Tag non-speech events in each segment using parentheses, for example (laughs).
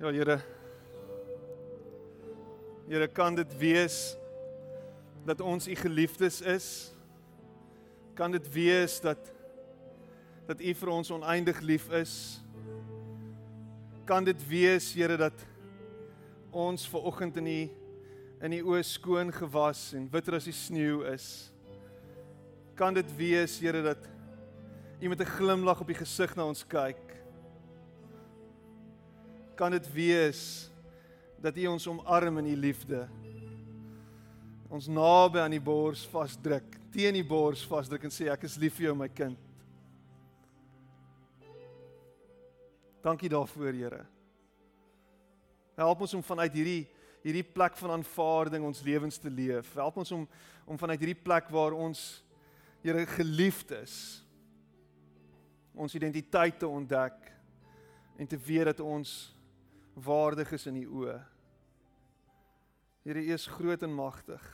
Ja, Here. Here, kan dit wees dat ons u geliefdes is? Kan dit wees dat dat u vir ons oneindig lief is? Kan dit wees, Here, dat ons ver oggend in u in die oë skoon gewas en witter as die sneeu is? Kan dit wees, Here, dat u met 'n glimlag op die gesig na ons kyk? Kan dit wees dat U ons omarm in U liefde. Ons naby aan die bors vasdruk, teen die bors vasdruk en sê ek is lief vir jou my kind. Dankie daarvoor, Here. Help ons om vanuit hierdie hierdie plek van aanvaarding ons lewens te leef. Help ons om om vanuit hierdie plek waar ons Here geliefd is, ons identiteit te ontdek en te weet dat ons waardig is in u oë. Here, u is groot en magtig.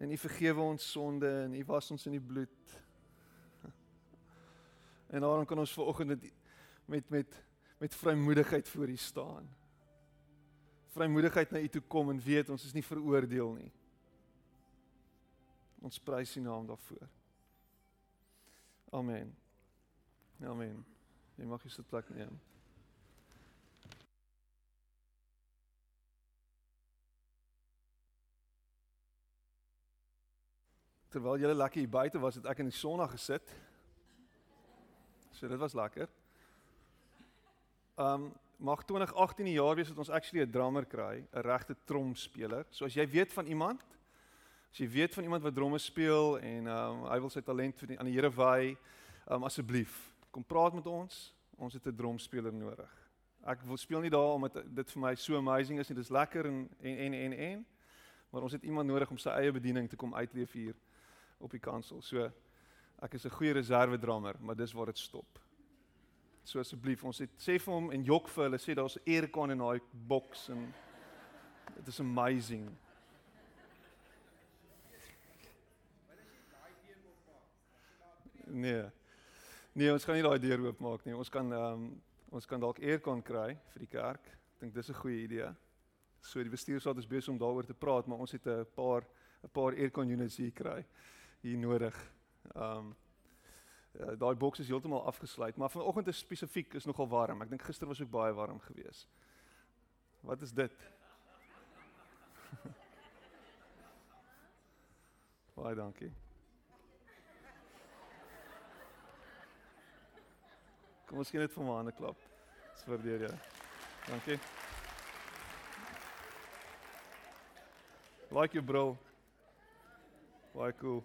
En u vergewe ons sonde en u was ons in die bloed. (laughs) En daarom kan ons vanoggend met met met met vrymoedigheid voor u staan. Vrymoedigheid na u toe kom en weet ons is nie veroordeel nie. Ons prys u naam daarvoor. Amen. Amen. Jy mag jy sit plek neem. Terwyl julle lekker hier buite was, het ek in die sonna gesit. So dit was lekker. Um mag 2018 die jaar wees dat ons actually 'n drummer kry, 'n regte tromspeler. So as jy weet van iemand, as jy weet van iemand wat dromme speel en um hy wil sy talent vir die, aan die Here wy, um asseblief, kom praat met ons. Ons het 'n dromspeler nodig. Ek wil speel nie daar omdat dit vir my so amazing is en dit is lekker en en en en en maar ons het iemand nodig om sy eie bediening te kom uitleef hier op die kansel. So ek is 'n goeie reserve drummer, maar dis waar dit stop. So asseblief, ons het sê vir hom en jok vir hulle sê daar's aircon in daai boks en dit is amazing. Nee. Nee, ons kan nie daai deur oopmaak nie. Ons kan ehm um, ons kan dalk aircon kry vir die kerk. Ek dink dis 'n goeie idee. So die bestuursraad is besig om daaroor te praat, maar ons het 'n paar 'n paar aircon units hier kry hier nodig. Ehm um, uh, daai boks is heeltemal afgesluit, maar vanoggend is spesifiek is nogal warm. Ek dink gister was ook baie warm geweest. Wat is dit? (laughs) baie dankie. Kom ons gee net vir my 'n hande klap. Dis waardeer jy. Dankie. Like your bro. Baie cool.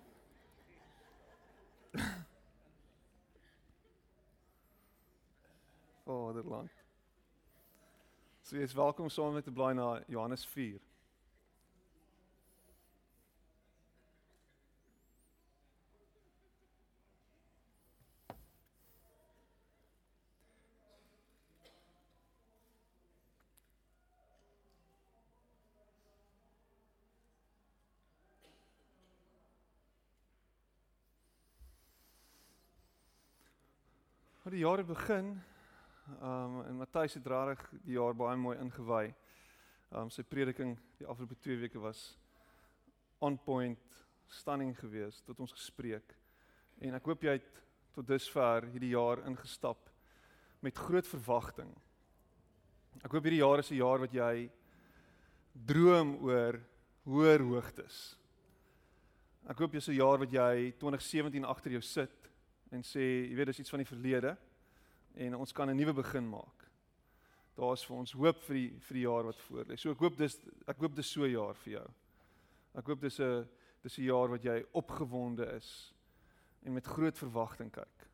Vaderland. So jy is welkom saam met te blaai na Johannes 4. Maar die jaar het begin Um en Matthys het rarig die jaar baie mooi ingewy. Um sy prediking die afgelope 2 weke was on point, stunning geweest tot ons gespreek. En ek hoop jy het tot dusver hierdie jaar ingestap met groot verwagting. Ek hoop hierdie jaar is 'n jaar wat jy droom oor hoër hoogtes. Ek hoop jy's 'n jaar wat jy 2017 agter jou sit en sê, jy weet dis iets van die verlede en ons kan 'n nuwe begin maak. Daar's vir ons hoop vir die vir die jaar wat voorlê. So ek hoop dis ek hoop dis so 'n jaar vir jou. Ek hoop dis 'n dis 'n jaar wat jy opgewonde is en met groot verwagting kyk.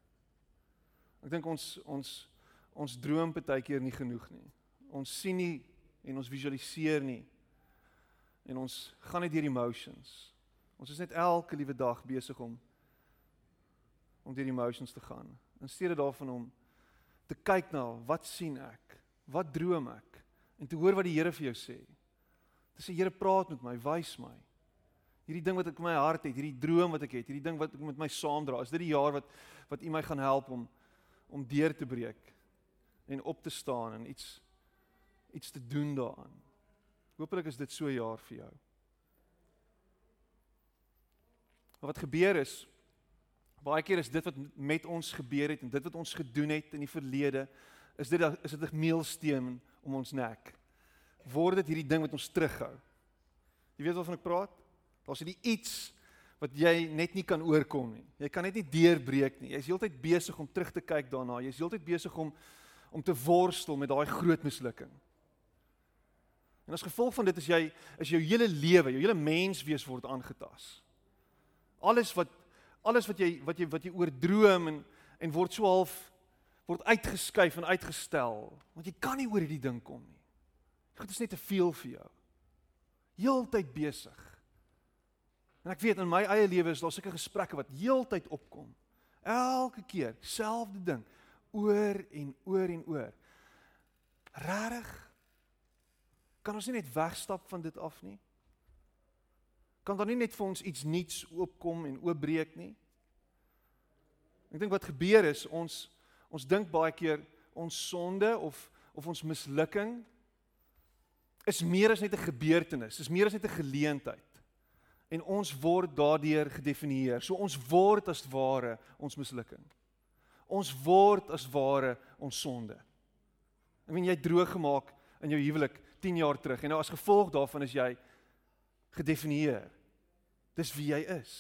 Ek dink ons ons ons droom baie keer nie genoeg nie. Ons sien nie en ons visualiseer nie. En ons gaan net deur emotions. Ons is net elke liewe dag besig om om deur die emotions te gaan. In steede daarvan om te kyk na wat sien ek? Wat droom ek? En te hoor wat die Here vir jou sê. Dis die Here praat met my, wys my. Hierdie ding wat ek in my hart het, hierdie droom wat ek het, hierdie ding wat ek met my saamdra, is dit die jaar wat wat U my gaan help om om deur te breek en op te staan en iets iets te doen daaraan. Hoopelik is dit so 'n jaar vir jou. Maar wat gebeur is baie keer is dit wat met ons gebeur het en dit wat ons gedoen het in die verlede is dit is dit 'n meelsteen om ons nek. Word dit hierdie ding wat ons terughou. Jy weet waarvan ek praat? Daar's hierdie iets wat jy net nie kan oorkom nie. Jy kan net nie deurbreek nie. Jy's heeltyd besig om terug te kyk daarna. Jy's heeltyd besig om om te worstel met daai groot mislukking. En as gevolg van dit is jy is jou hele lewe, jou hele menswees word aangetast. Alles wat alles wat jy wat jy wat jy oordroom en en word so half word uitgeskuif en uitgestel want jy kan nie oor hierdie ding kom nie. Dit is net te veel vir jou. Heeltyd besig. En ek weet in my eie lewe is daar sulke gesprekke wat heeltyd opkom. Elke keer selfde ding oor en oor en oor. Rarig. Kan ons nie net wegstap van dit af nie? Kan daar nie net vir ons iets nuuts oopkom en oopbreek nie? Ek dink wat gebeur is ons ons dink baie keer ons sonde of of ons mislukking is meer as net 'n gebeurtenis, is meer as net 'n geleentheid en ons word daardeur gedefinieer. So ons word as ware ons mislukking. Ons word as ware ons sonde. Ek meen jy droog gemaak in jou huwelik 10 jaar terug en nou as gevolg daarvan is jy gedefinieer. Dis wie jy is.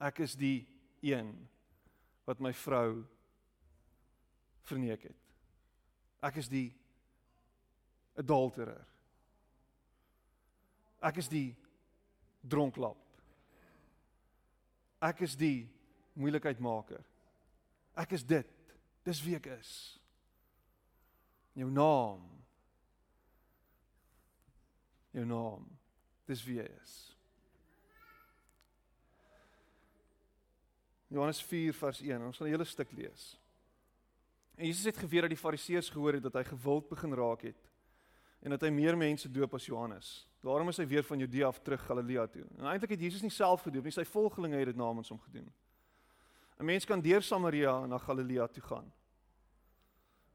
Ek is die een wat my vrou verneek het. Ek is die adulterer. Ek is die dronklap. Ek is die moeilikheidmaker. Ek is dit. Dis wie ek is. Jou naam. Jou naam. Dis wie jy is. Johannes 4 vers 1. Ons gaan 'n hele stuk lees. En Jesus het geweet dat die Fariseërs gehoor het dat hy gewild begin raak het en dat hy meer mense doop as Johannes. Daarom is hy weer van Judea af terug Galilea toe. En eintlik het Jesus nie self gedoop nie, sy volgelinge het dit namens hom gedoen. 'n Mens kan deur Samaria na Galilea toe gaan.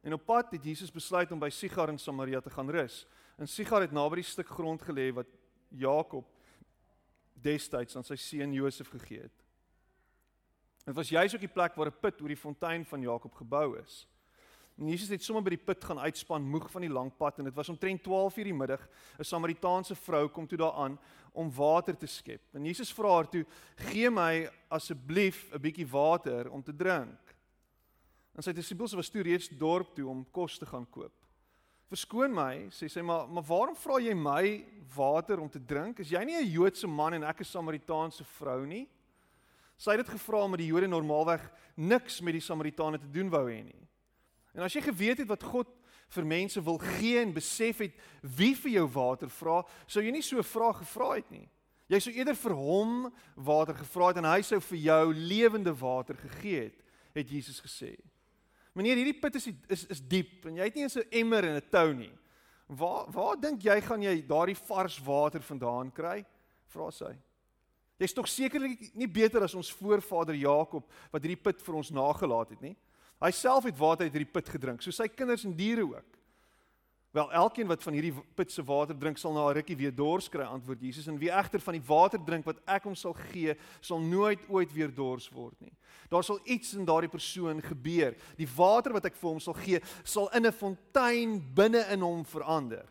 En op pad het Jesus besluit om by Sigar in Samaria te gaan rus. En Sigar het naby die stuk grond gelê wat Jakob destyds aan sy seun Josef gegee het. Dit was juis ook die plek waar 'n put oor die fontein van Jakob gebou is. En Jesus het sommer by die put gaan uitspan moeg van die lang pad en dit was omtrent 12 uur die middag. 'n Samaritaanse vrou kom toe daaraan om water te skep. En Jesus vra haar toe: "Gee my asseblief 'n bietjie water om te drink." En sy disippels was toe reeds dorp toe om kos te gaan koop. "Verskoon my," sê sy, "maar maar waarom vra jy my water om te drink? Is jy nie 'n Joodse man en ek 'n Samaritaanse vrou nie?" Sy het dit gevra omdat die Jode normaalweg niks met die Samaritane te doen wou hê nie. En as jy geweet het wat God vir mense wil gee en besef het wie vir jou water vra, sou jy nie so 'n vraag gevra het nie. Jy sou eerder vir hom water gevra het en hy sou vir jou lewende water gegee het, het Jesus gesê. Meneer, hierdie put is is is diep en jy het nie eens 'n emmer en 'n tou nie. Waar waar dink jy gaan jy daardie vars water vandaan kry? Vra sy. Jy's tog sekerlik nie beter as ons voorvader Jakob wat hierdie put vir ons nagelaat het nie. Hy self het water uit hierdie put gedrink, so sy kinders en diere ook. Wel, elkeen wat van hierdie put se water drink, sal na 'n rukkie weer dors kry, antwoord Jesus. En wie egter van die water drink wat ek hom sal gee, sal nooit ooit weer dors word nie. Daar sal iets in daardie persoon gebeur. Die water wat ek vir hom sal gee, sal in 'n fontein binne in hom verander.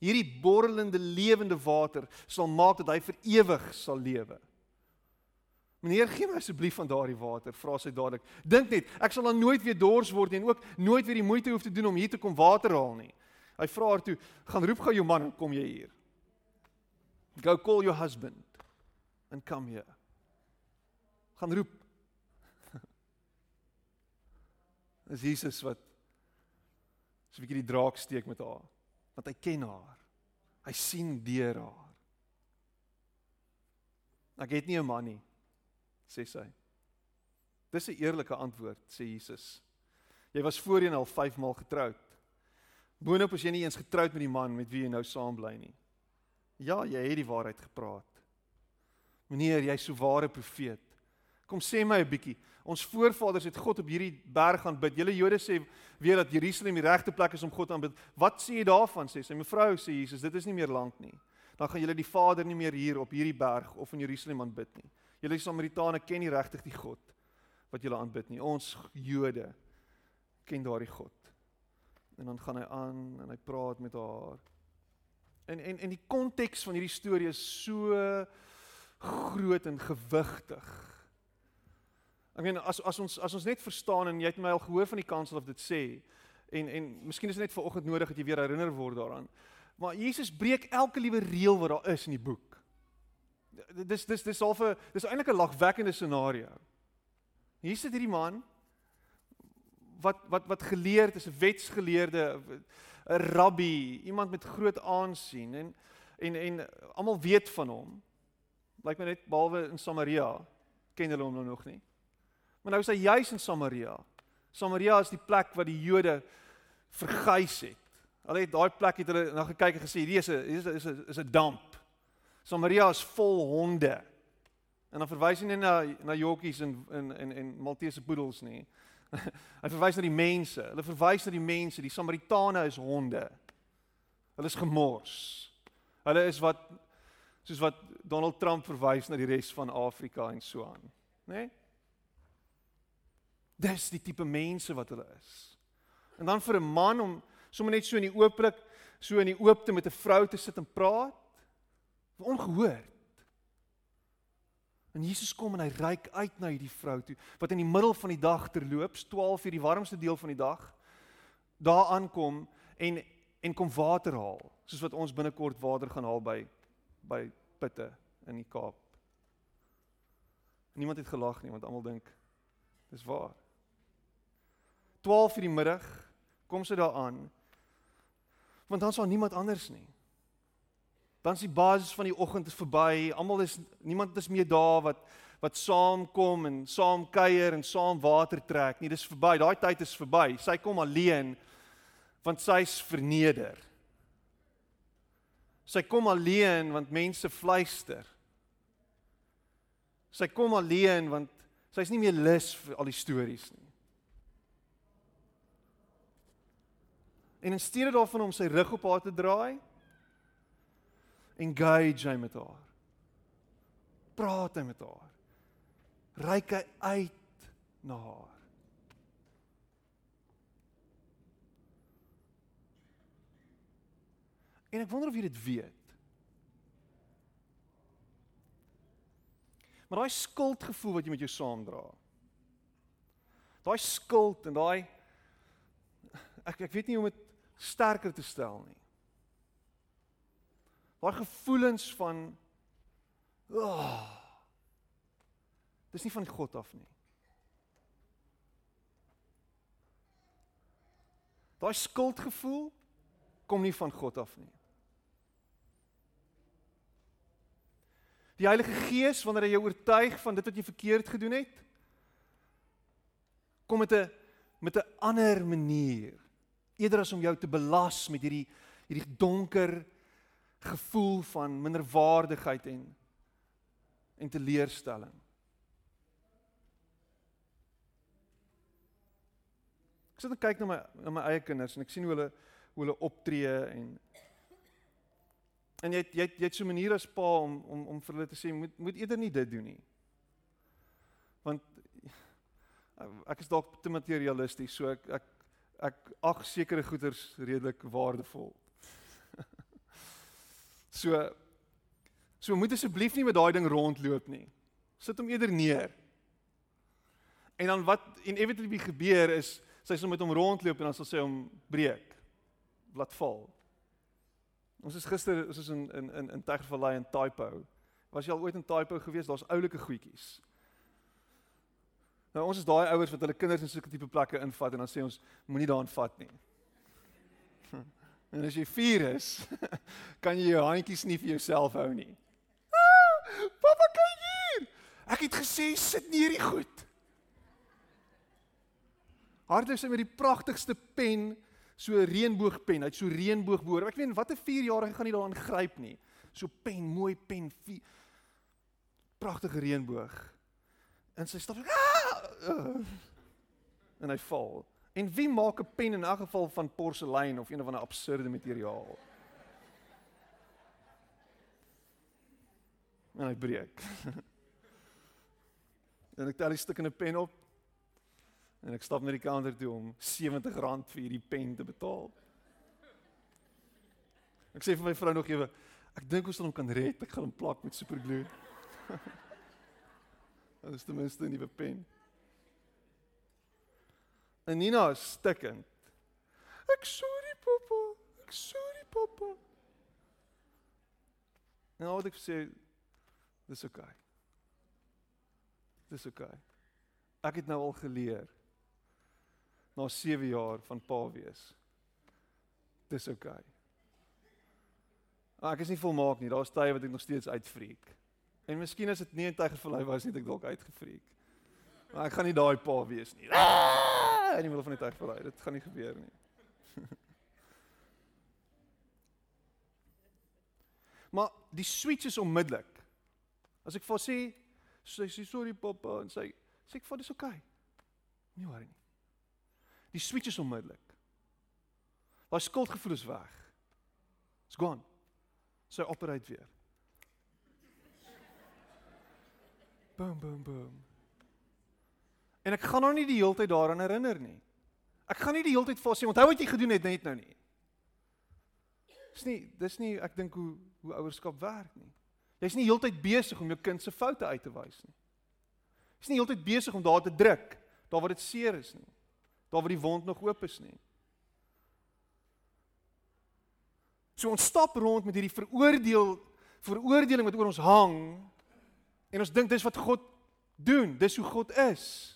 Hierdie borrelende lewende water sal maak dat hy vir ewig sal lewe. Meneer, gee my asseblief van daardie water, vra sy dadelik. Dink net, ek sal dan nooit weer dors word en ook nooit weer die moeite hoef te doen om hier te kom water haal nie. Hy vra haar toe, gaan roep gou jou man en kom jy hier. Go call your husband and come here. Gaan roep. (laughs) Dis Jesus wat so 'n bietjie die draak steek met haar, want hy ken haar. Hy sien deur haar. Ek het nie 'n man nie sê sy. Dis 'n eerlike antwoord, sê Jesus. Jy was voorheen al 5 maal getroud. Boonop as jy nie eens getroud met die man met wie jy nou saam bly nie. Ja, jy het die waarheid gepraat. Meneer, jy's so ware profeet. Kom sê my 'n bietjie. Ons voorvaders het God op hierdie berg gaan bid. Julle Jode sê weer dat Jerusalem die regte plek is om God aan bid. Wat sê jy daarvan? sê sy. Mevrou sê Jesus, dit is nie meer lank nie. Dan gaan julle die Vader nie meer hier op hierdie berg of in Jerusalem aanbid nie. Julle Samaritane ken nie regtig die God wat julle aanbid nie. Ons Jode ken daardie God. En dan gaan hy aan en hy praat met haar. En en en die konteks van hierdie storie is so groot en gewigtig. Ek meen as as ons as ons net verstaan en jy het my al gehoor van die kansel of dit sê en en miskien is dit net vir oggend nodig dat jy weer herinner word daaraan. Maar Jesus breek elke liewe reël wat daar is in die boek. Dis dis dis half 'n dis eintlik 'n lagwekkende scenario. Hier sit hierdie man wat wat wat geleerd is, 'n wetsgeleerde, 'n rabbi, iemand met groot aansien en en en almal weet van hom. Lyk my net behalwe in Samaria ken hulle hom nou nog nie. Maar nou is hy juis in Samaria. Samaria is die plek wat die Jode verguis het. Hulle het daai plek het hulle na gekyk en gesê hierdie is 'n 'n is 'n is 'n damp. Samaria is vol honde. En dan verwys hy nie na na jockeys en en en en Maltese poedels nie. (laughs) Hy verwys na die mense. Hulle verwys na die mense. Die Samaritane is honde. Hulle is gemors. Hulle is wat soos wat Donald Trump verwys na die res van Afrika en so aan, né? Nee? Dis die tipe mense wat hulle is. En dan vir 'n man om sommer net so in die ooplik, so in die oopte met 'n vrou te sit en praat, ongehoord. En Jesus kom en hy reik uit na hierdie vrou toe wat in die middel van die dag terloops 12 uur die warmste deel van die dag daar aankom en en kom water haal soos wat ons binnekort water gaan haal by by putte in die Kaap. Niemand het gelag nie want almal dink dis waar. 12 uur die middag kom sy daar aan want dan sal niemand anders nie dan is die basis van die oggend is verby. Almal is niemand is meer daar wat wat saamkom en saam kuier en saam water trek nie. Dis verby. Daai tyd is verby. Sy kom alleen want sy's verneder. Sy kom alleen want mense fluister. Sy kom alleen want sy's nie meer lus vir al die stories nie. En in steede daarvan om sy rug op haar te draai, engage hy met haar. Praat hy met haar. Ryk hy uit na haar. En ek wonder of jy dit weet. Maar daai skuldgevoel wat jy met jou saamdra. Daai skuld en daai ek ek weet nie hoe om dit sterker te stel nie. Daai gevoelens van oh, Dis nie van God af nie. Daai skuldgevoel kom nie van God af nie. Die Heilige Gees wanneer hy jou oortuig van dit wat jy verkeerd gedoen het, kom met 'n met 'n ander manier. Eerder as om jou te belas met hierdie hierdie donker gevoel van minderwaardigheid en en teleurstelling. Ek sit en kyk na my na my eie kinders en ek sien hoe hulle hoe hulle optree en en jy jy jy het so 'n manier as pa om om om vir hulle te sê moet moet eerder nie dit doen nie. Want ek is dalk te materialisties, so ek ek ek ag sekere goederes redelik waardevol. So so moet asseblief nie met daai ding rondloop nie. Sit hom eerder neer. En dan wat inevitably gebeur is sy sal met hom rondloop en dan sal sy hom breek. Laat val. Ons is gister ons is in in in in Tygervallei in Taipo. Was jy al ooit in Taipo gewees? Daar's oulike goedjies. Nou ons is daai ouers wat hulle kinders in sulke tipe plekke invat en dan sê ons moenie daarin vat nie. En as jy 4 is, (laughs) kan jy jou handjies nie vir jouself hou nie. Ah, Papa kyk hier. Ek het gesê sit nie hierdie goed. Hardloop sy met die pragtigste pen, so 'n reënboogpen, hy't so reënboogboor. Ek weet watter 4-jarige gaan nie daaraan gryp nie. So pen, mooi pen, vier, pragtige reënboog. En sy stap ah! en hy val. En wie maak 'n pen in 'n geval van porselein of een of ander absurde materiaal? En hy breek. (laughs) en ek tel die stuk in 'n pen op. En ek stap na die counter toe om R70 vir hierdie pen te betaal. Ek sê vir my vrou nog ewe, ek dink ons sal hom kan red. Ek gaan hom plak met superglue. (laughs) Dit is ten minste 'n nuwe pen. En Nina is stikkend. Ek sorry pappa. Ek sorry pappa. Nou wat ek sê dis oké. Okay. Dis oké. Okay. Ek het nou al geleer na 7 jaar van pa wees. Dis oké. Okay. Ek is nie volmaak nie. Daar's tye wat ek nog steeds uitfreek. En miskien as dit nie 'n tyd gevlei was nie, het ek dalk uitgefreek. Maar ek gaan nie daai pa wees nie. In die middel van die tyd verlaai. Dit gaan nie gebeur nie. (laughs) maar die switch is onmiddellik. As ek vir sê sy sê sorry pappa en sy sê ek vir dis oké. Okay. Nie worry nie. Die switch is onmiddellik. Daai skuldgevoel is weg. It's gone. Sy operate weer. Boom boom boom. En ek gaan nou nie die hele tyd daaraan herinner nie. Ek gaan nie die hele tyd vir sê onthou wat jy gedoen het net nou nie. Dis nie dis nie ek dink hoe hoe ouerskap werk nie. Jy's nie heeltyd besig om jou kind se foute uit te wys nie. Jy's nie heeltyd besig om daar te druk, daar waar dit seer is nie. Daar waar die wond nog oop is nie. So ons stap rond met hierdie veroordeel veroordeling wat oor ons hang En ons dink dis wat God doen, dis hoe God is.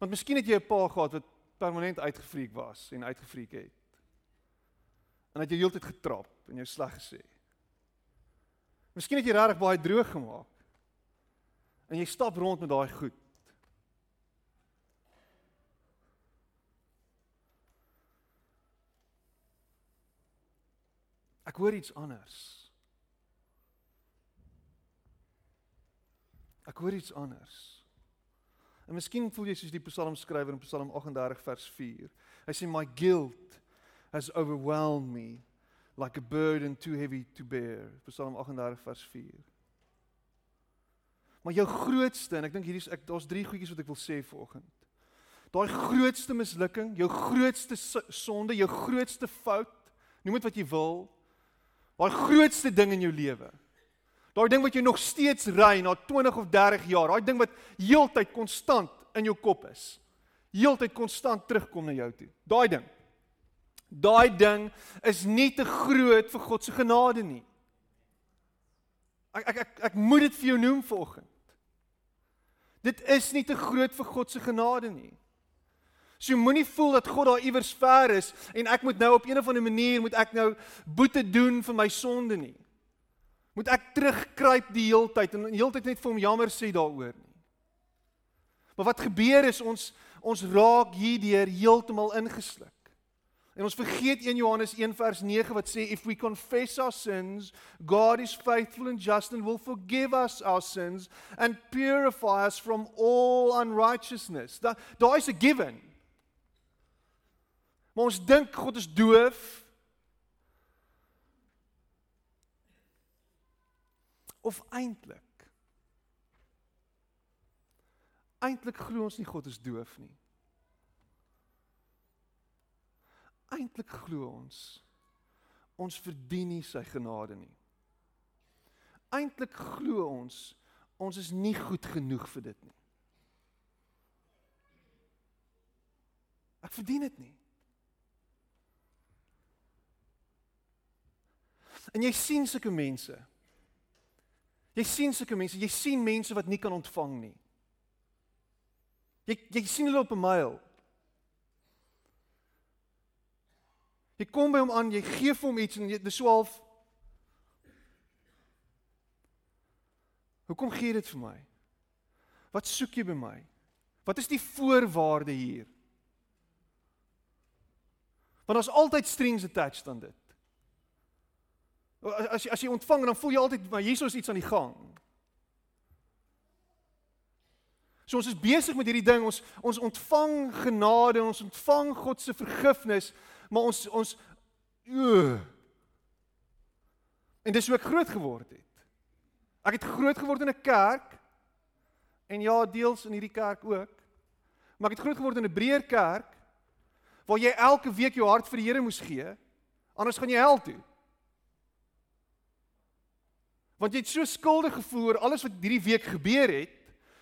Want miskien het jy 'n pa gehad wat permanent uitgefreek was en uitgefreek het. En het jy heeltyd getrap en jou sleg gesê. Miskien het jy regtig baie droog gemaak. En jy stap rond met daai goed. Ek hoor iets anders. Ek hoor iets anders. En miskien voel jy soos die psalmskrywer in Psalm 38 vers 4. Hy sê my guilt has overwhelmed me like a burden too heavy to bear. Psalm 38 vers 4. Maar jou grootste en ek dink hierdie is ek daar's drie goedjies wat ek wil sê vanoggend. Daai grootste mislukking, jou grootste sonde, jou grootste fout, noem dit wat jy wil. Daai grootste ding in jou lewe Daai ding wat jy nog steeds ry na 20 of 30 jaar, daai ding wat heeltyd konstant in jou kop is. Heeltyd konstant terugkom na jou toe. Daai ding. Daai ding is nie te groot vir God se genade nie. Ek ek ek ek moet dit vir jou noem vanoggend. Dit is nie te groot vir God se genade nie. So moenie voel dat God daar iewers ver is en ek moet nou op een of ander manier moet ek nou boete doen vir my sonde nie moet ek terugkruip die heeltyd en heeltyd net vir hom jammer sê daaroor nie. Maar wat gebeur is ons ons raak hierdeur heeltemal ingesluk. En ons vergeet 1 Johannes 1 vers 9 wat sê if we confess our sins, God is faithful and just and will forgive us our sins and purify us from all unrighteousness. Da daar is 'n given. Maar ons dink God is doof of eintlik eintlik glo ons nie God is doof nie. Eintlik glo ons ons verdien nie sy genade nie. Eintlik glo ons ons is nie goed genoeg vir dit nie. Ek verdien dit nie. En jy sien sulke mense Jy sien sulke mense, jy sien mense wat nie kan ontvang nie. Jy jy sien hulle op 'n myl. Jy kom by hom aan, jy gee vir hom iets en dit is so half Hoekom gee jy dit vir my? Wat soek jy by my? Wat is die voorwaarde hier? Want daar's altyd strings attached aan dit. As jy as jy ontvang dan voel jy altyd maar hier is iets aan die gang. So ons is besig met hierdie ding, ons ons ontvang genade, ons ontvang God se vergifnis, maar ons ons uh, en dis hoe ek groot geword het. Ek het groot geword in 'n kerk en ja, deels in hierdie kerk ook. Maar ek het groot geword in 'n breër kerk waar jy elke week jou hart vir die Here moes gee, anders gaan jy hel toe. Want jy het so skuldig gevoel oor alles wat hierdie week gebeur het,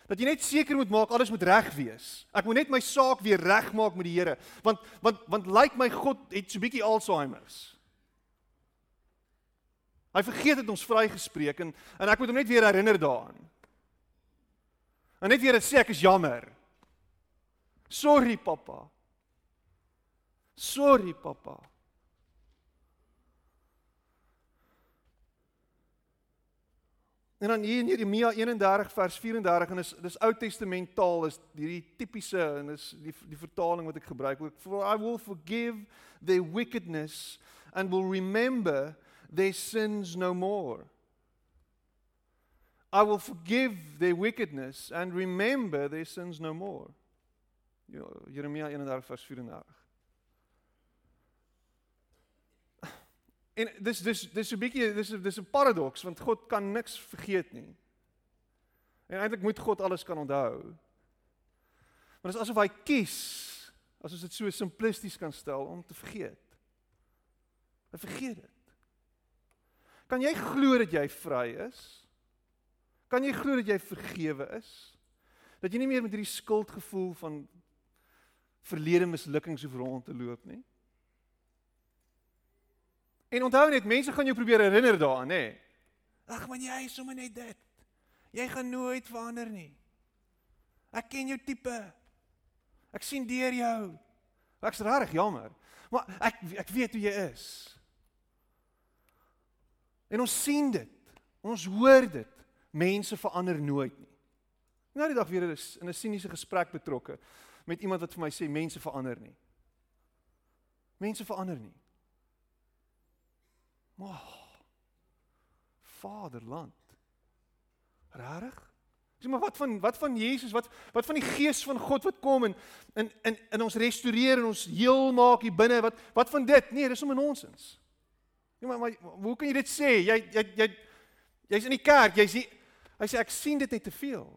dat jy net seker moet maak alles moet reg wees. Ek moet net my saak weer regmaak met die Here, want want want lyk like my God het so bietjie Alzheimer's. Hy vergeet dit ons vrygespreek en en ek moet hom net weer herinner daaraan. En net weer sê ek is jammer. Sorry pappa. Sorry pappa. En dan hier in Jeremia 31 vers 34 en is dis Ou Testamentaal is hierdie tipiese en is die die vertaling wat ek gebruik. For I will forgive their wickedness and will remember their sins no more. I will forgive their wickedness and remember their sins no more. Ja, Jeremia 31 vers 34. En dis dis dis 'n bietjie dis dis 'n paradoks want God kan niks vergeet nie. En eintlik moet God alles kan onthou. Maar dit is asof hy kies as ons dit so simplisties kan stel om te vergeet. Hy vergeet dit. Kan jy glo dat jy vry is? Kan jy glo dat jy vergewe is? Dat jy nie meer met hierdie skuldgevoel van verlede mislukkings hoef rond te loop nie? En onthou net, mense gaan jou probeer herinner daaraan, nê? Ag man, jy is sommer net dit. Jy gaan nooit verander nie. Ek ken jou tipe. Ek sien deur jou. Ek's regtig jammer. Maar ek ek weet hoe jy is. En ons sien dit. Ons hoor dit. Mense verander nooit nie. Nou die dag weer is in 'n siniese gesprek betrokke met iemand wat vir my sê mense verander nie. Mense verander nie. Maar Vaderland. Rarig? Sê maar wat van wat van Jesus? Wat wat van die gees van God wat kom en in in in ons restoreer en ons heel maak hier binne? Wat wat van dit? Nee, dis om nonsens. Nee, maar, maar hoe kan jy dit sê? Jy jy jy jy's in die kerk, jy sê hy sê ek sien dit net te veel.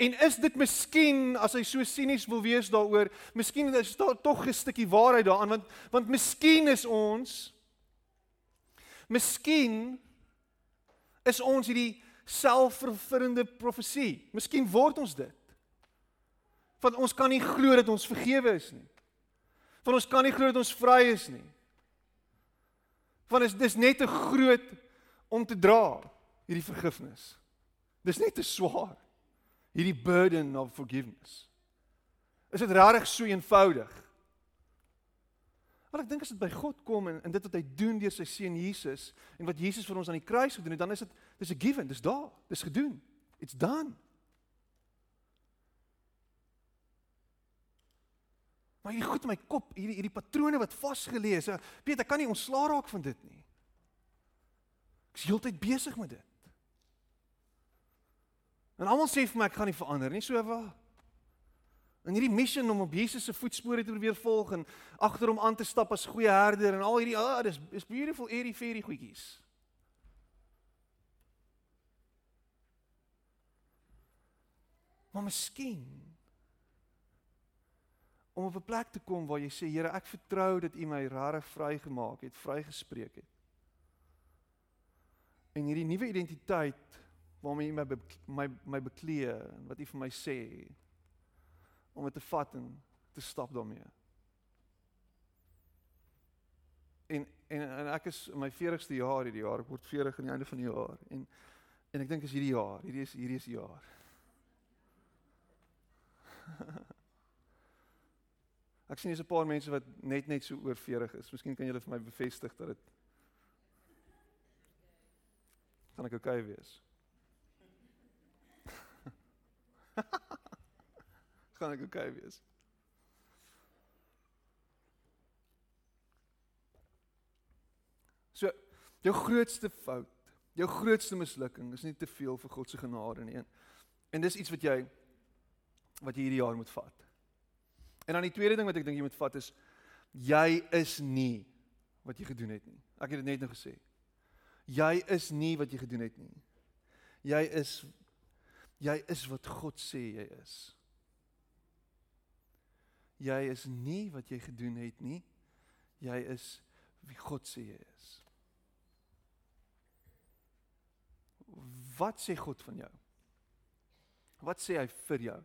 En is dit miskien as hy so sinies wil wees daaroor, miskien is daar tog 'n stukkie waarheid daaraan want want miskien is ons miskien is ons hierdie selfvervullende profesie. Miskien word ons dit. Want ons kan nie glo dat ons vergewe is nie. Van ons kan nie glo dat ons vry is nie. Want is dis net te groot om te dra hierdie vergifnis. Dis net te swaar. Hierdie burden of forgiveness. Is dit regtig so eenvoudig? Maar ek dink as dit by God kom en, en dit wat hy doen deur sy seun Jesus en wat Jesus vir ons aan die kruis gedoen het, dan is dit dis 'n given, dis daar, dis gedoen. It's done. Maar hierdie goed in my kop, hierdie hierdie patrone wat vasgelees. Piet, ek kan nie ontslaa raak van dit nie. Ek is heeltyd besig met dit. En almal sê vir my ek gaan nie verander nie, so waar. En hierdie missie om op Jesus se voetspore te probeer volg en agter hom aan te stap as goeie herder en al hierdie ah, oh, dis is beautiful airy fairy goedjies. Maar miskien om op 'n plek te kom waar jy sê Here, ek vertrou dat U my rare vrygemaak het, vrygespreek het. En hierdie nuwe identiteit waarmee U my my my beklee en wat U vir my sê om dit te vat en te stap daarmee. En en en ek is in my 40ste jaar hierdie jaar, ek word 40 aan die einde van die jaar en en ek dink is hierdie jaar, hierdie is hierdie is die jaar. (laughs) Ek sien hier's 'n paar mense wat net net so oor 40 is. Miskien kan julle vir my bevestig dat dit gaan ek okay wees. Gaan ek okay wees. So jou grootste fout Jou grootste mislukking is nie te veel vir God se genade nie. En dis iets wat jy wat jy hierdie jaar moet vat. En dan die tweede ding wat ek dink jy moet vat is jy is nie wat jy gedoen het nie. Ek het dit net nou gesê. Jy is nie wat jy gedoen het nie. Jy is jy is wat God sê jy is. Jy is nie wat jy gedoen het nie. Jy is wie God sê jy is. Wat sê God van jou? Wat sê hy vir jou?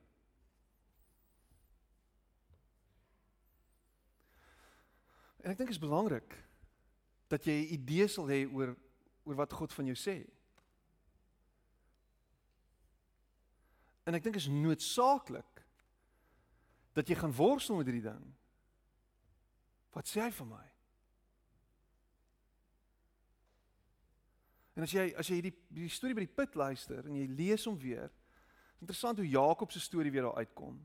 En ek dink dit is belangrik dat jy 'n idee sal hê oor oor wat God van jou sê. En ek dink is noodsaaklik dat jy gaan worstel met hierdie ding. Wat sê hy vir my? En as jy as jy hierdie die storie by die put luister en jy lees hom weer, interessant hoe Jakob se storie weer daar uitkom.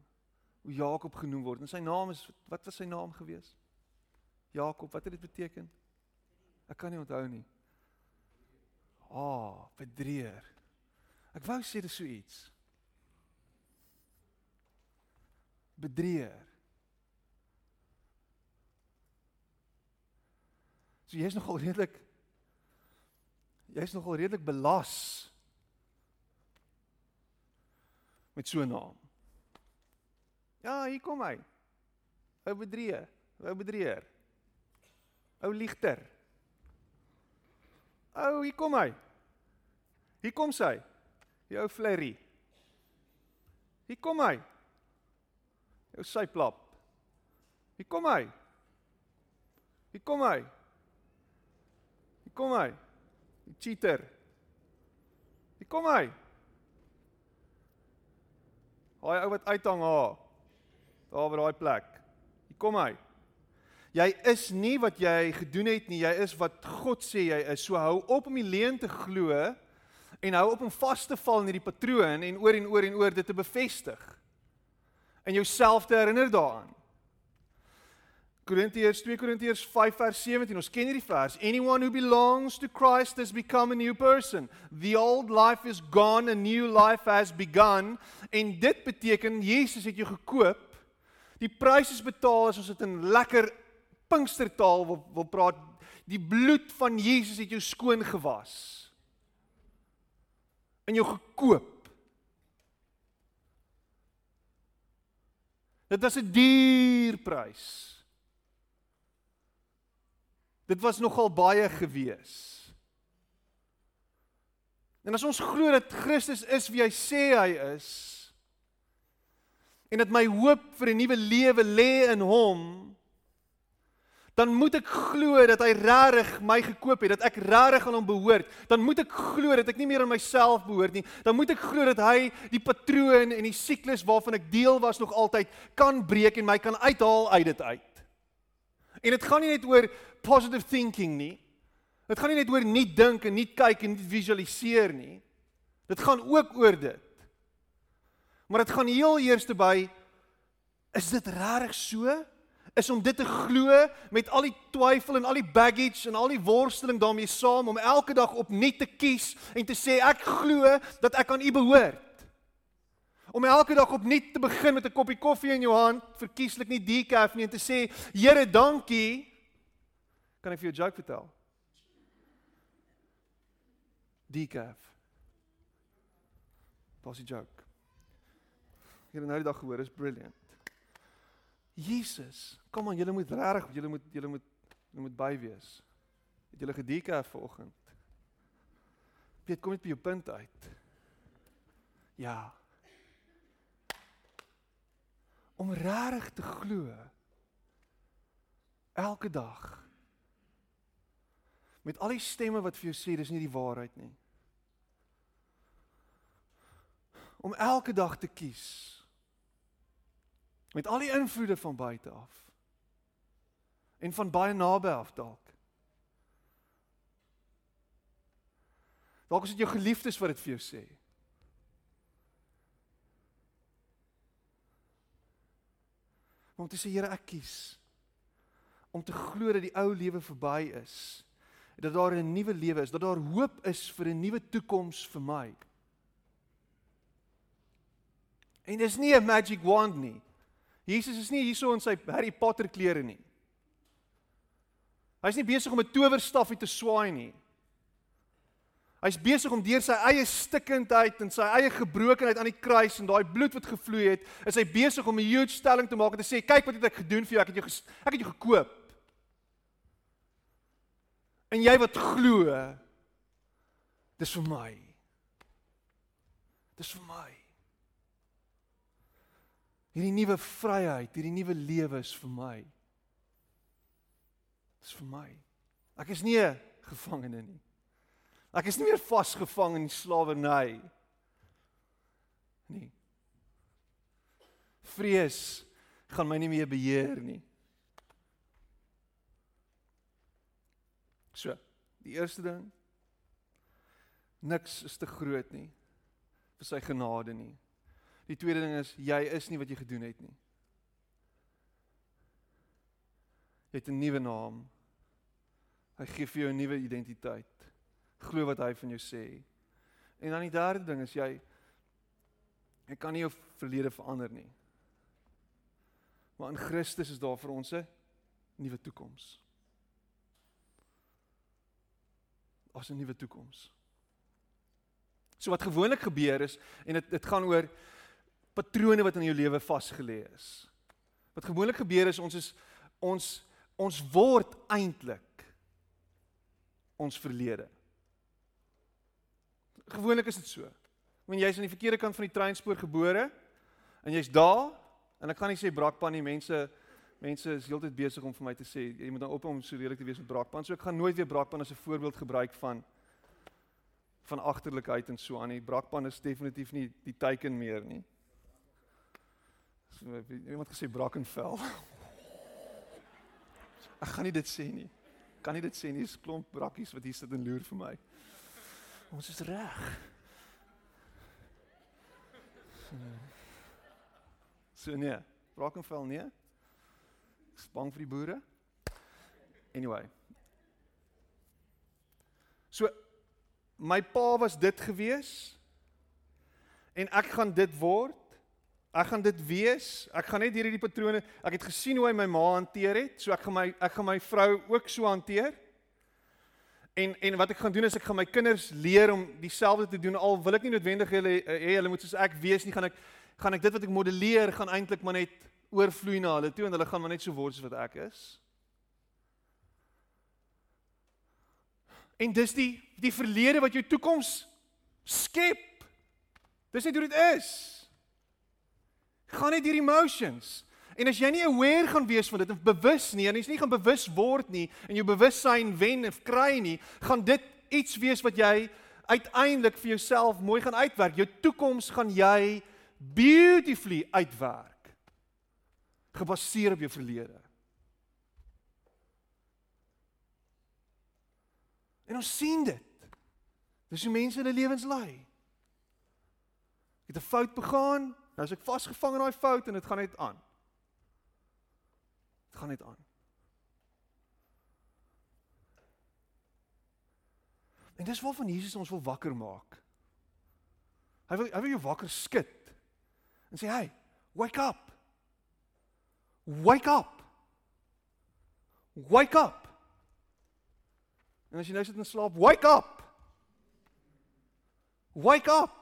Hoe Jakob genoem word en sy naam is wat was sy naam gewees? Jakob, wat het dit beteken? Ek kan nie onthou nie. Ah, oh, bedrieger. Ek wou sê dis so iets. Bedrieger. So jy's nogal redelik jy's nogal redelik belas met so 'n naam. Ja, hier kom hy. Ou bedrieger, ou bedrieger. Ou ligter. Ou, hier kom hy. Hier kom sy. Jou flerry. Hier kom hy. Jou syplap. Hier kom hy. Hier kom hy. Hier kom hy. Die cheater. Hier kom hy. Haai ou wat uithang haar. Daar by daai plek. Hier kom hy. Jy is nie wat jy gedoen het nie, jy is wat God sê jy is. So hou op om die leuen te glo en hou op om vas te val in hierdie patroon en oor en oor en oor dit te bevestig. En jouself te herinner daaraan. Korintiërs 2 Korintiërs 5 vers 17. Ons ken hierdie vers. Anyone who belongs to Christ has become a new person. The old life is gone, a new life has begun. En dit beteken Jesus het jou gekoop. Die prys is betaal as ons dit in lekker Pinkstertaal wil wil praat, die bloed van Jesus het jou skoon gewas. En jou gekoop. Dit was 'n duur prys. Dit was nogal baie gewees. En as ons glo dat Christus is wie hy sê hy is en dat my hoop vir 'n nuwe lewe lê in hom, dan moet ek glo dat hy regtig my gekoop het, dat ek regtig aan hom behoort. Dan moet ek glo dat ek nie meer aan myself behoort nie. Dan moet ek glo dat hy die patroon en die siklus waarvan ek deel was nog altyd kan breek en my kan uithaal uit dit uit. En dit gaan nie net oor positive thinking nie. Dit gaan nie net oor nie dink en nie kyk en nie visualiseer nie. Dit gaan ook oor dit. Maar dit gaan heel eers by is dit regtig so? Is om dit te glo met al die twyfel en al die baggage en al die worsteling daarmee saam om elke dag opnuut te kies en te sê ek glo dat ek aan U behoort. Om elke dag opnuut te begin met 'n koppie koffie in jou hand, verkieslik nie decaf nie en te sê Here, dankie. Kan ek vir jou 'n joke vertel? Decaf. Wat 'n joke. Ek het nou die dag gehoor, is brilliant. Jesus, kom aan, julle moet regtig, julle moet julle moet julle moet by wees. Het julle gedieke vanoggend? Piet, kom net by jou punt uit. Ja. Om regtig te glo elke dag met al die stemme wat vir jou sê dis nie die waarheid nie. Om elke dag te kies Met al die invloede van buite af. En van baie naby af dalk. Dalk is dit jou geliefdes wat dit vir jou sê. Om te sê Here ek kies om te glo dat die ou lewe verby is dat daar 'n nuwe lewe is, dat daar hoop is vir 'n nuwe toekoms vir my. En dis nie 'n magic wand nie. Jesus is nie hierso in sy Harry Potter klere nie. Hy's nie besig om 'n towerstaf te swaai nie. Hy's besig om deur sy eie stikkindheid en sy eie gebrokenheid aan die kruis en daai bloed wat gevloei het, is hy besig om 'n huge stelling te maak en te sê, "Kyk wat het ek gedoen vir jou. Ek het jou ek het jou gekoop." En jy wat glo, dis vir my. Dis vir my. Hierdie nuwe vryheid, hierdie nuwe lewe is vir my. Dis vir my. Ek is nie 'n gevangene nie. Ek is nie meer vasgevang in slawerny nie. Vrees gaan my nie meer beheer nie. So, die eerste ding niks is te groot nie vir sy genade nie. Die tweede ding is jy is nie wat jy gedoen het nie. Jy het 'n nuwe naam. Hy gee vir jou 'n nuwe identiteit glo wat hy van jou sê. En dan die derde ding is jy jy kan nie jou verlede verander nie. Maar in Christus is daar vir ons 'n nuwe toekoms. Ons 'n nuwe toekoms. So wat gewoonlik gebeur is en dit dit gaan oor patrone wat in jou lewe vasgelê is. Wat gewoonlik gebeur is ons is ons ons word eintlik ons verlede. Gewoonlik is dit so. Wanneer jy's aan die verkeerde kant van die treinspoor gebore en jy's daar en ek kan nie sê brakpan nie, mense mense is heeltyd besig om vir my te sê jy moet nou op om so redelik te wees met brakpan. So ek gaan nooit weer brakpan as 'n voorbeeld gebruik van van agterlikheid en so aan nie. Brakpan is definitief nie die teiken meer nie. Iemand gesê brak en vel. Ek gaan nie dit sê nie. Kan nie dit sê nie. Dis klomp brakkies wat hier sit en loer vir my. Ons is reg. So nee, Brackenfell nee. Ek spang vir die boere. Anyway. So my pa was dit gewees en ek gaan dit word. Ek gaan dit wees. Ek gaan net hierdie patrone. Ek het gesien hoe hy my ma hanteer het, so ek gaan my ek gaan my vrou ook so hanteer. En en wat ek gaan doen is ek gaan my kinders leer om dieselfde te doen al wil ek nie noodwendig hulle hê eh, hulle moet soos ek wees nie gaan ek gaan ek dit wat ek modelleer gaan eintlik maar net oorvloei na hulle toe en hulle gaan maar net so word soos wat ek is. En dis die die verlede wat jou toekoms skep. Dis net hoe dit is. Gaan net deur emotions. En as jy nie aware gaan wees van dit of bewus nie, en jy's nie gaan bewus word nie en jou bewussyn wen of kry nie, gaan dit iets wees wat jy uiteindelik vir jouself mooi gaan uitwerk. Jou toekoms gaan jy beautifully uitwerk. Gebaseer op jou verlede. En ons sien dit. Dis hoe mense hulle lewens lei. Ek het 'n fout begaan, nou is ek vasgevang in daai fout en dit gaan net aan. Dit gaan net aan. En dis waarvan Jesus ons wil wakker maak. Hy wil hy wil jou wakker skud en sê hey, wake up. Wake up. Wake up. En as jy nou sit en slaap, wake up. Wake up.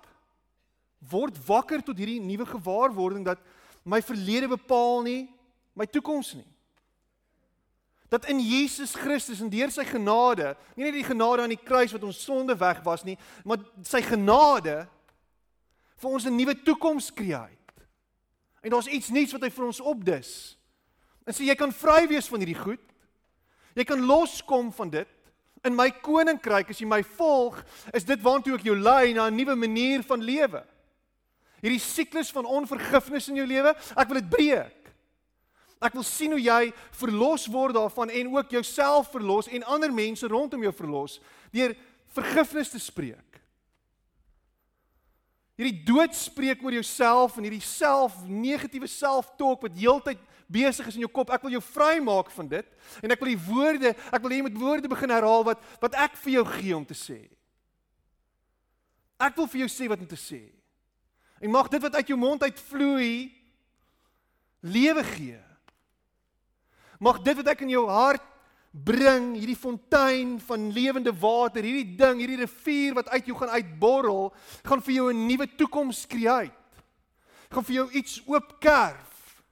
Word wakker tot hierdie nuwe gewaarwording dat my verlede bepaal nie my toekoms nie dat in Jesus Christus en deur sy genade, nie net die genade aan die kruis wat ons sonde weg was nie, maar sy genade vir ons 'n nuwe toekoms skei. En daar's iets nuuts wat hy vir ons opdis. En sê so jy kan vry wees van hierdie goed. Jy kan loskom van dit. In my koninkryk as jy my volg, is dit waantoe ek jou lei na 'n nuwe manier van lewe. Hierdie siklus van onvergifnis in jou lewe, ek wil dit breek. Ek wil sien hoe jy verlos word daarvan en ook jouself verlos en ander mense rondom jou verlos deur vergifnis te spreek. Hierdie dood spreek oor jouself en hierdie self negatiewe self-talk wat heeltyd besig is in jou kop. Ek wil jou vrymaak van dit en ek wil die woorde, ek wil hê jy moet woorde begin herhaal wat wat ek vir jou gee om te sê. Ek wil vir jou sê wat om te sê. En mag dit wat uit jou mond uitvloei lewe gee. Mag dit wat ek in jou hart bring, hierdie fontein van lewende water, hierdie ding, hierdie rivier wat uit jou gaan uitborrel, gaan vir jou 'n nuwe toekoms skei. Gaan vir jou iets oopkerf.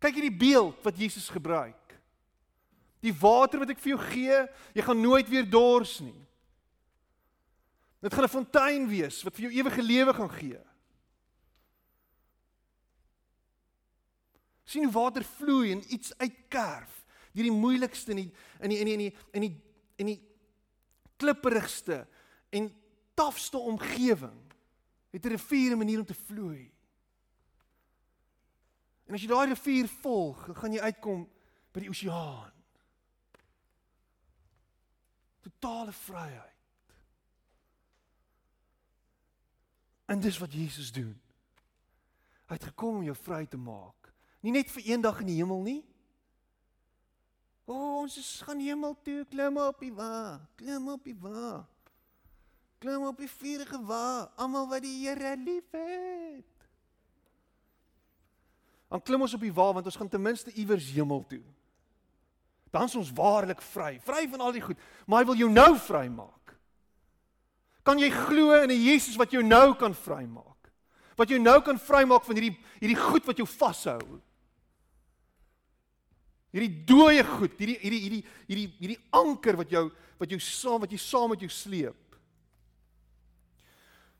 Kyk hierdie beeld wat Jesus gebruik. Die water wat ek vir jou gee, jy gaan nooit weer dors nie. Dit gaan 'n fontein wees wat vir jou ewige lewe gaan gee. Sien hoe water vloei en iets uitkerf deur die moeilikste in die in die in die in die in die, in die klipperigste en tafste omgewing het 'n rivier 'n manier om te vloei. En as jy daai rivier volg, gaan jy uitkom by die oseaan. Totale vryheid. En dis wat Jesus doen. Hy het gekom om jou vry te maak. Nie net vir eendag in die hemel nie, O, oh, ons is gaan hemel toe, klim op die wa, klim op die wa. Klim op die vuurige wa, almal wat die Here liefhet. Dan klim ons op die wa want ons gaan ten minste iewers hemel toe. Dan is ons waarlik vry, vry van al die goed, maar hy wil jou nou vrymaak. Kan jy glo in 'n Jesus wat jou nou kan vrymaak? Wat jou nou kan vrymaak van hierdie hierdie goed wat jou vashou? Hierdie dooie goed, hierdie hierdie hierdie hierdie hierdie anker wat jou wat jou saam wat jy saam met jou sleep.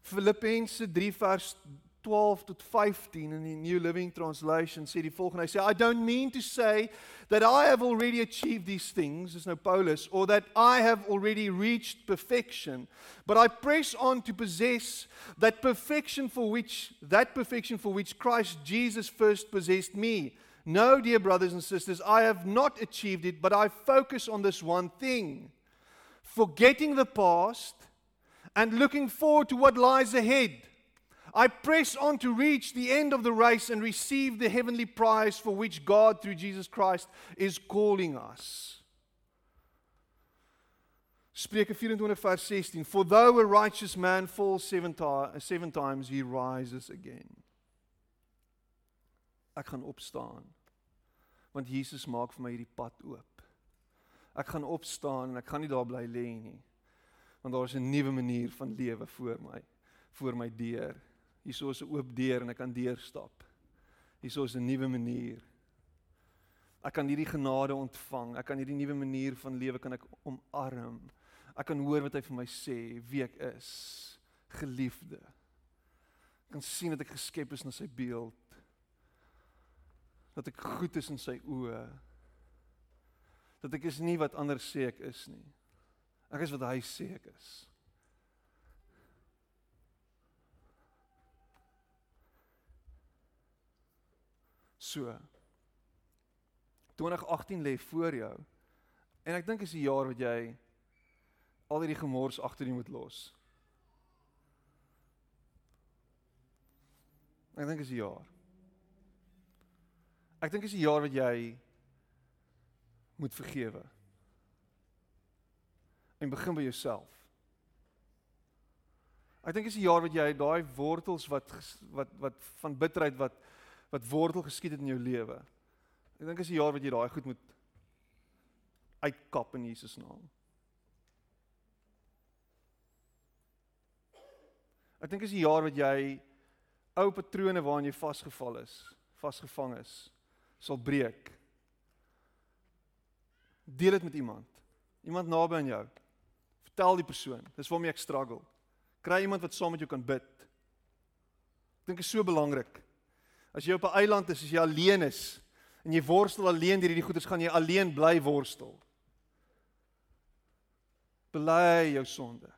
Filippense 3 vers 12 tot 15 in die New Living Translation sê die volgende hy sê I don't mean to say that I have already achieved these things as nou Paulus or that I have already reached perfection but I press on to possess that perfection for which that perfection for which Christ Jesus first possessed me No, dear brothers and sisters, I have not achieved it, but I focus on this one thing forgetting the past and looking forward to what lies ahead. I press on to reach the end of the race and receive the heavenly prize for which God, through Jesus Christ, is calling us. Spreuke 24 vers 16 For though a righteous man falls seven, seven times he rises again. Ek gaan opstaan want Jesus maak vir my hierdie pad oop. Ek gaan opstaan en ek gaan nie daar bly lê nie. Want daar is 'n nuwe manier van lewe voor my, voor my deur. Hierso is 'n oop deur en ek kan deurstap. Hierso is 'n nuwe manier. Ek kan hierdie genade ontvang. Ek kan hierdie nuwe manier van lewe kan ek omarm. Ek kan hoor wat hy vir my sê, wie ek is, geliefde. Ek kan sien dat ek geskep is na sy beeld dat ek goed is in sy oë. Dat ek is nie wat ander sê ek is nie. Ek is wat hy sê ek is. So. 2018 lê voor jou. En ek dink is die jaar wat jy al hierdie gemors agter jou moet los. Ek dink is die jaar. Ek dink dis die jaar wat jy moet vergewe. En begin by jouself. Ek dink dis die jaar wat jy daai wortels wat wat wat van bitterheid wat wat wortel geskiet het in jou lewe. Ek dink dis die jaar wat jy daai goed moet uitkap in Jesus naam. Ek dink dis die jaar wat jy ou patrone waarin jy vasgevall is, vasgevang is sal breek. Deel dit met iemand. Iemand naby aan jou. Vertel die persoon, dis waarmee ek struggle. Kry iemand wat saam met jou kan bid. Ek dink is so belangrik. As jy op 'n eiland is, as jy alleen is en jy worstel alleen deur hierdie goeders, gaan jy alleen bly worstel. Bely jou sonde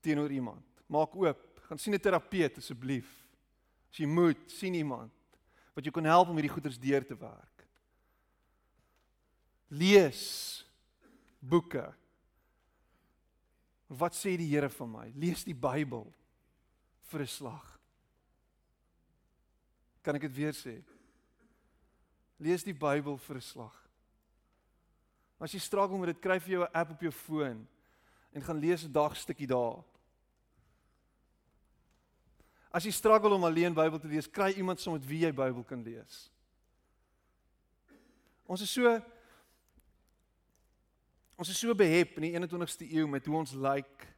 teenoor iemand. Maak oop, gaan sien 'n terapeut asseblief. As jy moet, sien iemand wat jou kan help om hierdie goeders deur te werk. Lees boeke. Wat sê die Here van my? Lees die Bybel. vir 'n slag. Kan ek dit weer sê? Lees die Bybel vir 'n slag. As jy struggle met dit, kry vir jou 'n app op jou foon en gaan lees 'n dag stukkie daar. As jy struggle om alleen Bybel te lees, kry iemand saam met wie jy Bybel kan lees. Ons is so ons is so behep in die 21ste eeu met hoe ons lyk like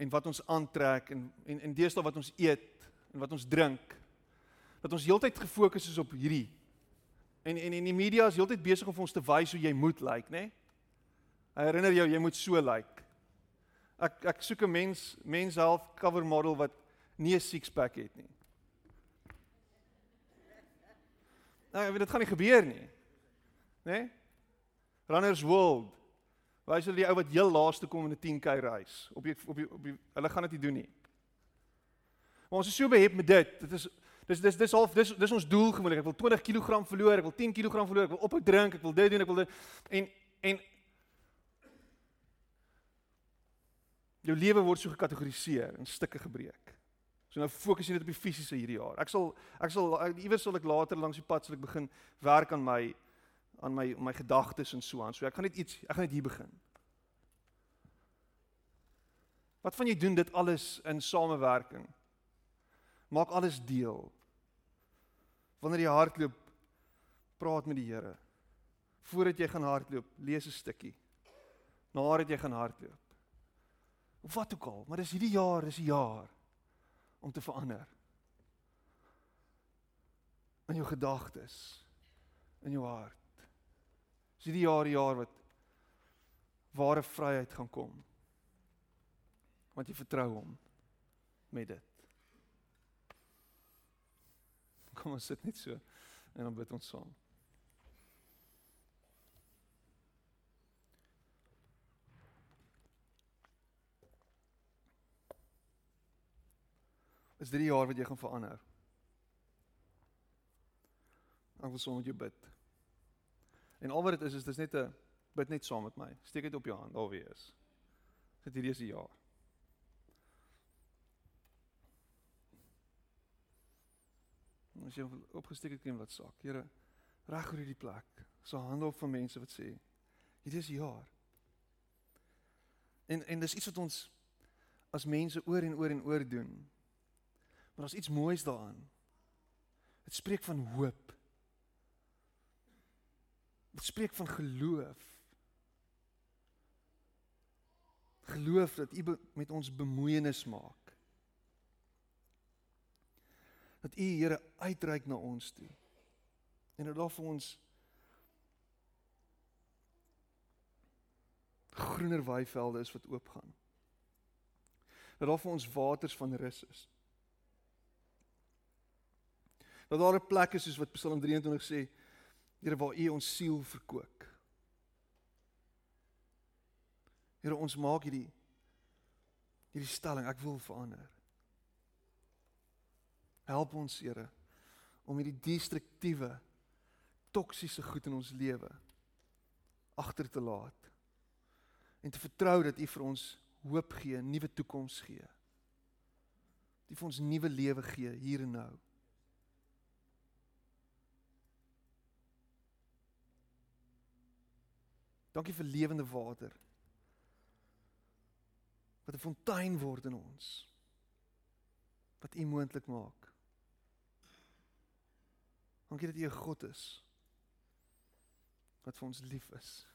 en wat ons aantrek en en en deesdae wat ons eet en wat ons drink dat ons heeltyd gefokus is op hierdie En en en die media is heeltyd besig om ons te wys hoe jy moet lyk, like, né? Nee? Hy herinner jou jy moet so lyk. Like. Ek ek soek 'n mens, mens half cover model wat nie 'n six pack het nie. Nou, ek weet dit gaan nie gebeur nie. Né? Nee? Runners World. Wys hulle die ou wat heel laaste kom in 'n 10k reis op die, op die, op die, hulle gaan dit nie doen nie. Maar ons is so behep met dit. Dit is dis dis dis half dis dis ons doel gewoonlik. Ek wil 20 kg verloor, ek wil 10 kg verloor, ek wil ophou drink, ek wil dit doen, ek wil dit en en jou lewe word so gekategoriseer in stukke gebreek. So nou fokus jy net op die fisiese hierdie jaar. Ek sal ek sal iewers sal ek later langs die pad sal ek begin werk aan my aan my my gedagtes en so aan. So ek gaan net iets ek gaan net hier begin. Wat van jy doen dit alles in samewerking? Maak alles deel. Wanneer jy hardloop, praat met die Here. Voordat jy gaan hardloop, lees 'n stukkie. Nadat jy gaan hardloop. Of wat ook al, maar dis hierdie jaar, dis die jaar om te verander. In jou gedagtes, in jou hart. Dis hierdie jaar die jaar wat ware vryheid gaan kom. Want jy vertrou hom met dit. Kom ons sit net so en dan bid ons saam. Is dit die jaar wat jy gaan verander? Ek wil saam met jou bid. En al wat dit is is dis net 'n bid net saam met my. Steek dit op jou hand, daar wie is. Dit hierdie is die jaar. As jy opgesteek het, kan wat saak. Here, reg oor hierdie plek. So hande op van mense wat sê, hierdie is jaar. En en dis iets wat ons as mense oor en oor en oor doen. Maar daar's iets moois daaraan. Dit spreek van hoop. Dit spreek van geloof. Geloof dat U met ons bemoeienis maak dat U Here uitreik na ons toe. En dat daar vir ons groener weivelde is wat oopgaan. Dat daar vir ons waters van rus is. Dat daar 'n plek is soos wat Psalm 23 sê, Here waar U ons siel verkoop. Here ons maak hierdie hierdie stelling, ek wil verander. Help ons, Here, om hierdie destruktiewe toksiese goed in ons lewe agter te laat en te vertrou dat U vir ons hoop gee, nuwe toekoms gee. Dat U vir ons nuwe lewe gee hier en nou. Dankie vir lewende water. Wat 'n fontein word in ons. Wat U moontlik maak. Dankie dat U 'n God is wat vir ons lief is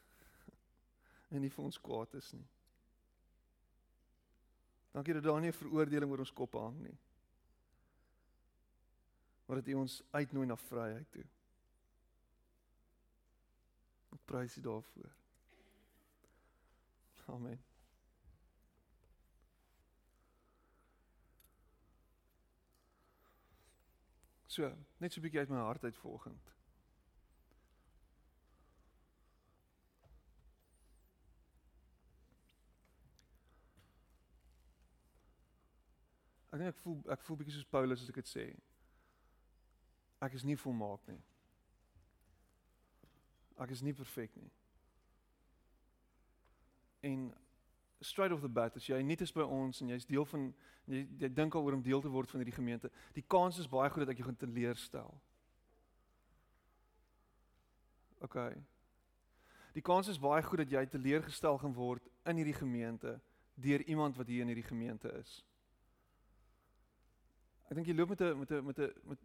(laughs) en nie vir ons kwaad is nie. Dankie dat daar nie 'n veroordeling oor ons kop hang nie. Maar dat U ons uitnooi na vryheid toe. Ek prys U daarvoor. Amen. So, net so 'n bietjie uit my hart uit vanoggend. Ek dink ek voel ek voel bietjie soos Paulus as ek dit sê. Ek is nie volmaak nie. Ek is nie perfek nie. En straight off the bat as jy nie is by ons en jy's deel van jy, jy dink al oor om deel te word van hierdie gemeente, die kans is baie groot dat ek jou gaan teleurstel. OK. Die kans is baie goed dat jy teleurgestel gaan word in hierdie gemeente deur iemand wat hier in hierdie gemeente is. Ek dink jy loop met 'n met 'n met 'n met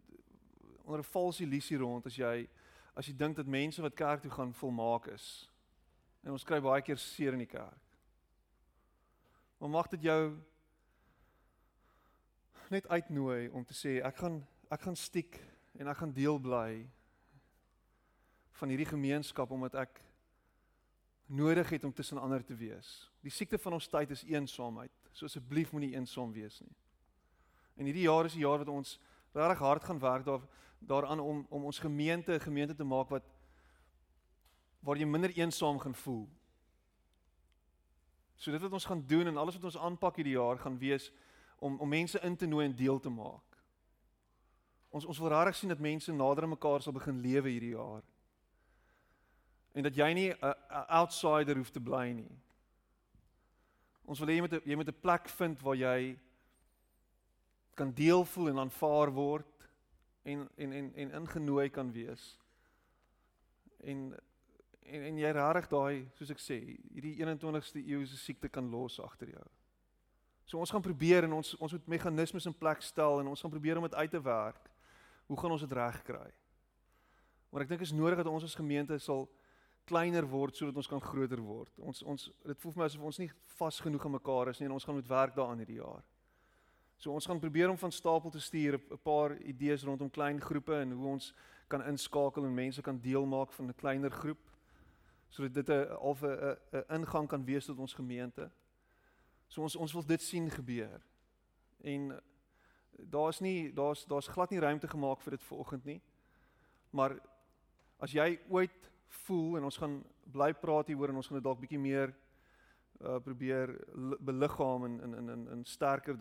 onder 'n valse illusie rond as jy as jy dink dat mense wat kerk toe gaan volmaak is. En ons kry baie keer seer in die kerk. Maar mag dit jou net uitnooi om te sê ek gaan ek gaan stiek en ek gaan deel bly van hierdie gemeenskap omdat ek nodig het om tussen ander te wees. Die siekte van ons tyd is eensaamheid. So asseblief moenie eensaam wees nie. En hierdie jaar is die jaar wat ons regtig hard gaan werk daar daaraan om om ons gemeente 'n gemeente te maak wat waar jy minder eensaam gaan voel. So dit wat ons gaan doen en alles wat ons aanpak hierdie jaar gaan wees om om mense in te nooi en deel te maak. Ons ons wil regtig sien dat mense nader aan mekaar sal begin lewe hierdie jaar. En dat jy nie 'n outsider hoef te bly nie. Ons wil hê jy moet jy moet 'n plek vind waar jy kan deel voel en aanvaar word en en en en ingenooi kan wees. En en en jy regtig daai soos ek sê, hierdie 21ste eeu se siekte kan los agter jou. So ons gaan probeer en ons ons moet meganismes in plek stel en ons gaan probeer om dit uit te werk. Hoe gaan ons dit regkry? Maar ek dink is nodig dat ons as gemeente sal kleiner word sodat ons kan groter word. Ons ons dit voel vir my asof ons nie vas genoeg aan mekaar is nie en ons gaan moet werk daaraan hierdie jaar. So ons gaan probeer om van stapel te stuur 'n paar idees rondom klein groepe en hoe ons kan inskakel en mense kan deel maak van 'n kleiner groep sodat dit 'n half 'n ingang kan wees tot ons gemeente. So ons ons wil dit sien gebeur. En daar's nie daar's daar's glad nie ruimte gemaak vir dit vanoggend nie. Maar as jy ooit voel en ons gaan bly praat hieroor en ons gaan dit dalk bietjie meer uh probeer beliggaam en in in in in sterker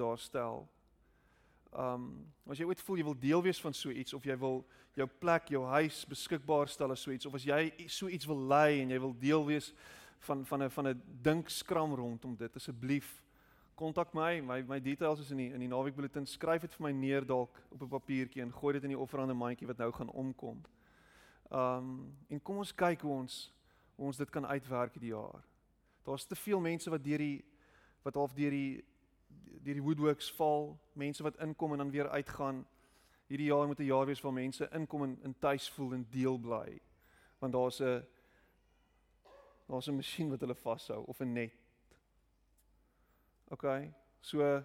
daarstel. Um as jy ooit voel jy wil deel wees van so iets of jy wil jou plek, jou huis beskikbaar stel as so iets of as jy so iets wil lei en jy wil deel wees van van 'n van 'n dinkskram rondom dit asseblief kontak my my my details is in die in die naweek bulletin skryf dit vir my neer dalk op 'n papiertjie en gooi dit in die offerande mandjie wat nou gaan omkom. Um en kom ons kyk hoe ons hoe ons dit kan uitwerk hierdie jaar. Daar's te veel mense wat deur die wat half deur die deur die woodworks val, mense wat inkom en dan weer uitgaan. Hierdie jaar moet 'n jaar wees waar mense inkom en in tuis voel en deel bly. Want daar's 'n daar's 'n masjien wat hulle vashou of 'n net. OK. So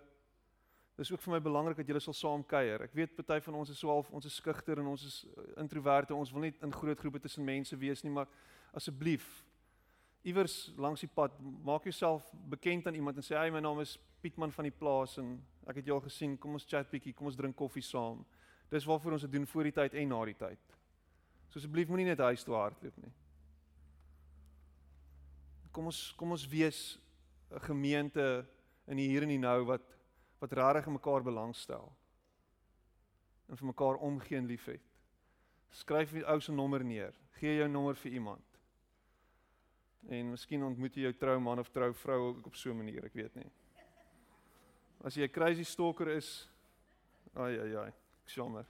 dis ook vir my belangrik dat julle sal saam kuier. Ek weet party van ons is so half ons is skugter en ons is introverte. Ons wil nie in groot groepe tussen mense wees nie, maar asseblief iewers langs die pad, maak jouself bekend aan iemand en sê hy my naam is Pietman van die plaas en ek het jou al gesien, kom ons chat bietjie, kom ons drink koffie saam. Dis waarvoor ons dit doen voor die tyd en na die tyd. So asseblief moenie net huis toe hardloop nie. Kom ons kom ons wees 'n gemeente in die hier en die nou wat wat regtig mekaar belangstel. En vir mekaar omgee en liefhet. Skryf die ou se nommer neer. Gee jou nommer vir iemand. En miskien ontmoet jy jou trou man of trou vrou ook op so 'n manier, ek weet nie. As jy 'n crazy stalker is, ai ai ai, jammer.